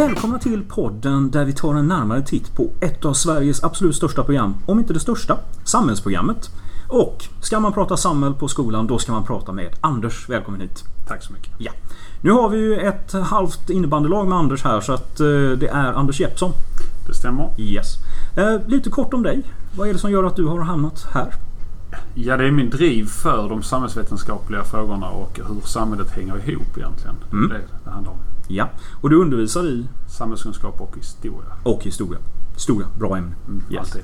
Välkomna till podden där vi tar en närmare titt på ett av Sveriges absolut största program, om inte det största, samhällsprogrammet. Och ska man prata samhäll på skolan, då ska man prata med Anders. Välkommen hit. Tack så mycket. Ja. Nu har vi ju ett halvt innebandylag med Anders här så att eh, det är Anders Jeppsson. Det stämmer. Yes. Eh, lite kort om dig. Vad är det som gör att du har hamnat här? Ja, det är min driv för de samhällsvetenskapliga frågorna och hur samhället hänger ihop egentligen. Mm. Det det handlar om. Ja. Och du undervisar i Samhällskunskap och historia. och historia. Stora, bra ämne. Mm, Yes. Alltid.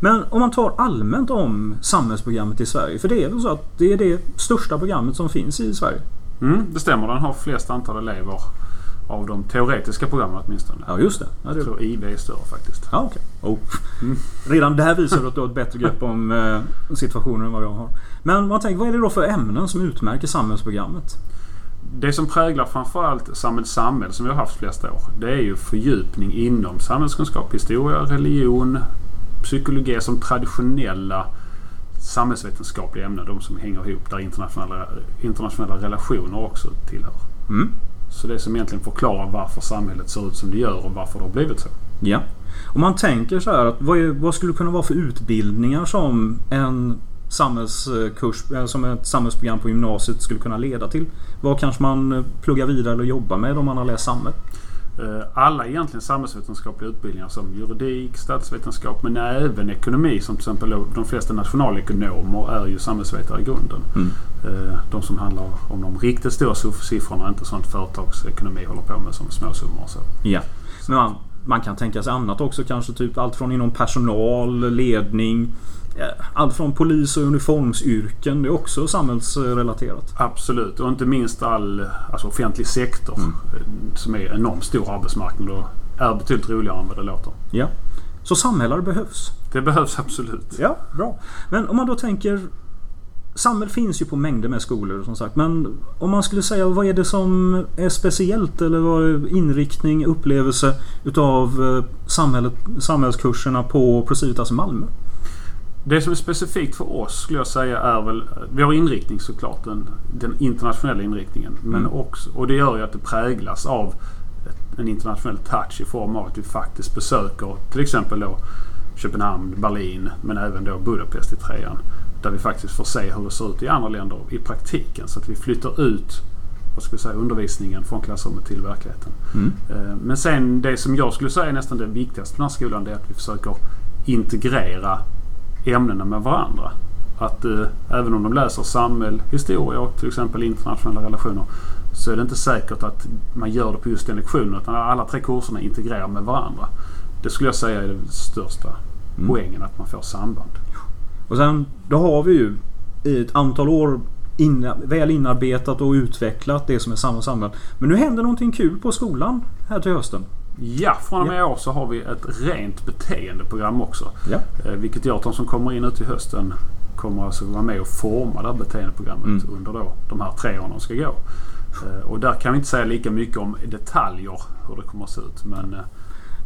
Men om man tar allmänt om samhällsprogrammet i Sverige. För det är väl så att det är det största programmet som finns i Sverige. Mm, det stämmer. Den har flest antal elever av de teoretiska programmen åtminstone. Ja, just det. Ja, det Jag tror IV är större faktiskt. Ja, okej. Oh. Mm. Redan där visar du att du har ett bättre grepp om eh, situationen än vad jag har. Men man tänker, vad är det då för ämnen som utmärker samhällsprogrammet? Det som präglar framförallt Samhäll Samhäll som vi har haft flesta år. Det är ju fördjupning inom samhällskunskap, historia, religion, psykologi som traditionella samhällsvetenskapliga ämnen. De som hänger ihop där internationella, internationella relationer också tillhör. Mm. Så det som egentligen förklarar varför samhället ser ut som det gör och varför det har blivit så. Ja. Om man tänker så här att vad, är, vad skulle det kunna vara för utbildningar som en samhällskurs, eh, som ett samhällsprogram på gymnasiet skulle kunna leda till? Vad kanske man eh, pluggar vidare eller jobbar med om man har läst samhäll? Eh, Alla egentligen samhällsvetenskapliga utbildningar som juridik, statsvetenskap men även ekonomi som till exempel de flesta nationalekonomer är ju samhällsvetare i grunden. Mm. De som handlar om de riktigt stora siffrorna, inte sånt företagsekonomi håller på med som småsummor och så. Ja. Men man, man kan tänka sig annat också kanske typ allt från inom personal, ledning, eh, allt från polis och uniformsyrken. Det är också samhällsrelaterat. Absolut, och inte minst all alltså offentlig sektor Mm. som är enormt stor arbetsmarknad och är betydligt roligare än vad det låter. Ja. Så samhällare behövs. Det behövs absolut. Ja, bra. Men om man då tänker Samhäll finns ju på mängder med skolor som sagt. Men om man skulle säga vad är det som är speciellt eller vad är inriktning, upplevelse utav eh, samhället, samhällskurserna på Procivitas i Malmö? Det som är specifikt för oss skulle jag säga är väl Vi har inriktning såklart, den, den internationella inriktningen. Men Mm. också, och det gör ju att det präglas av en internationell touch i form av att vi faktiskt besöker till exempel då Köpenhamn, Berlin men även då Budapest i trean. Där vi faktiskt får se hur det ser ut i andra länder i praktiken. Så att vi flyttar ut vad ska vi säga, undervisningen från klassrummet till verkligheten. Mm. Eh, Men sen det som jag skulle säga är nästan det viktigaste på den här skolan det är att vi försöker integrera ämnena med varandra. Att eh, även om de läser samhäll, historia och till exempel internationella relationer så är det inte säkert att man gör det på just den lektionen utan alla tre kurserna integrerar med varandra. Det skulle jag säga är den största Mm. poängen, att man får samband. Och sen då har vi ju i ett antal år in, väl inarbetat och utvecklat det som är samma samhälle. Men nu händer någonting kul på skolan här till hösten. Ja, från och med i år så har vi ett rent beteendeprogram också. Ja. Eh, Vilket gör att de som kommer in nu till hösten kommer alltså vara med och forma det här beteendeprogrammet Mm. under då de här tre åren de ska gå. Eh, Och där kan vi inte säga lika mycket om detaljer hur det kommer att se ut. Men eh,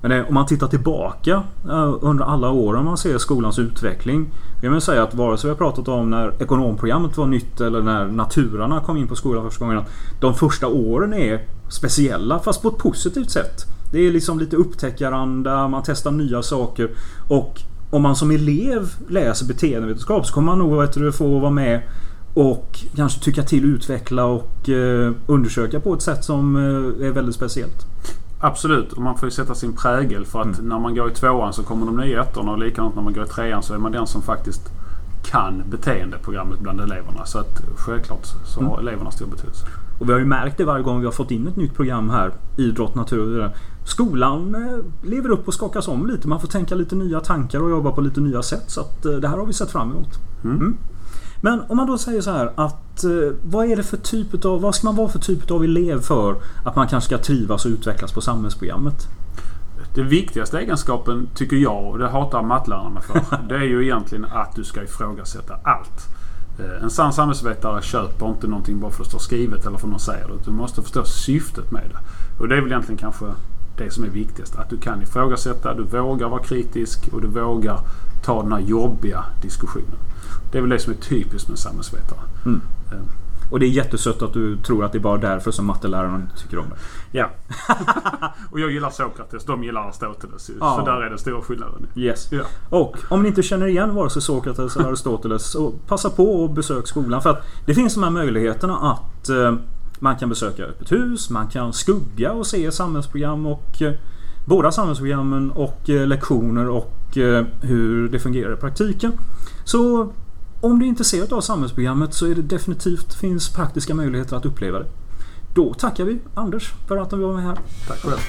men det, om man tittar tillbaka eh, under alla åren man ser skolans utveckling. Jag vill säga att vare sig vi har pratat om när ekonomprogrammet var nytt eller när naturarna kom in på skolan första gången. De första åren är speciella fast på ett positivt sätt. Det är liksom lite upptäckaranda, man testar nya saker. Och om man som elev läser beteendevetenskap så kommer man nog vet du, få vara med och kanske tycka till, utveckla och eh, undersöka på ett sätt som eh, är väldigt speciellt absolut, och man får ju sätta sin prägel för att Mm. när man går i tvåan så kommer de nya ettorna och likadant när man går i trean så är man den som faktiskt kan beteendeprogrammet bland eleverna. Så att självklart så har Mm. eleverna stor betydelse. Och vi har ju märkt det varje gång vi har fått in ett nytt program här. Idrott, natur och. Skolan eh, lever upp och skakas om lite. Man får tänka lite nya tankar och jobba på lite nya sätt. Så att eh, det här har vi sett fram emot. Mm. Men om man då säger så här att eh, vad är det för typ av, vad ska man vara för typ av elev för att man kanske ska trivas och utvecklas på samhällsprogrammet? Den viktigaste egenskapen tycker jag, och det hatar mattelärarna för, det är ju egentligen att du ska ifrågasätta allt. Eh, En sann samhällsvetare köper inte någonting bara för att det står skrivet eller för att någon säger det. Du måste förstå syftet med det. Och det är väl egentligen kanske det som är viktigast. Att du kan ifrågasätta, du vågar vara kritisk och du vågar ta den här jobbiga diskussionen. Det är väl det som är typiskt med samhällsvetare. Mm. Eh, Och det är jättesött att du tror att det är bara därför som matteläraren inte tycker om det. Ja. och jag gillar Sokrates. De gillar Aristoteles. Ja. Så där är den stora skillnaden. Yes. Ja. Och om ni inte känner igen vare sig Sokrates eller Aristoteles så passa på och besök skolan. För att det finns de här möjligheterna att eh, man kan besöka öppet hus, man kan skugga och se samhällsprogram och eh, båda samhällsprogrammen och eh, lektioner och eh, hur det fungerar i praktiken. Så om du är intresserad av samhällsprogrammet så är det definitivt finns praktiska möjligheter att uppleva det. Då tackar vi Anders för att du var med här. Tack själv.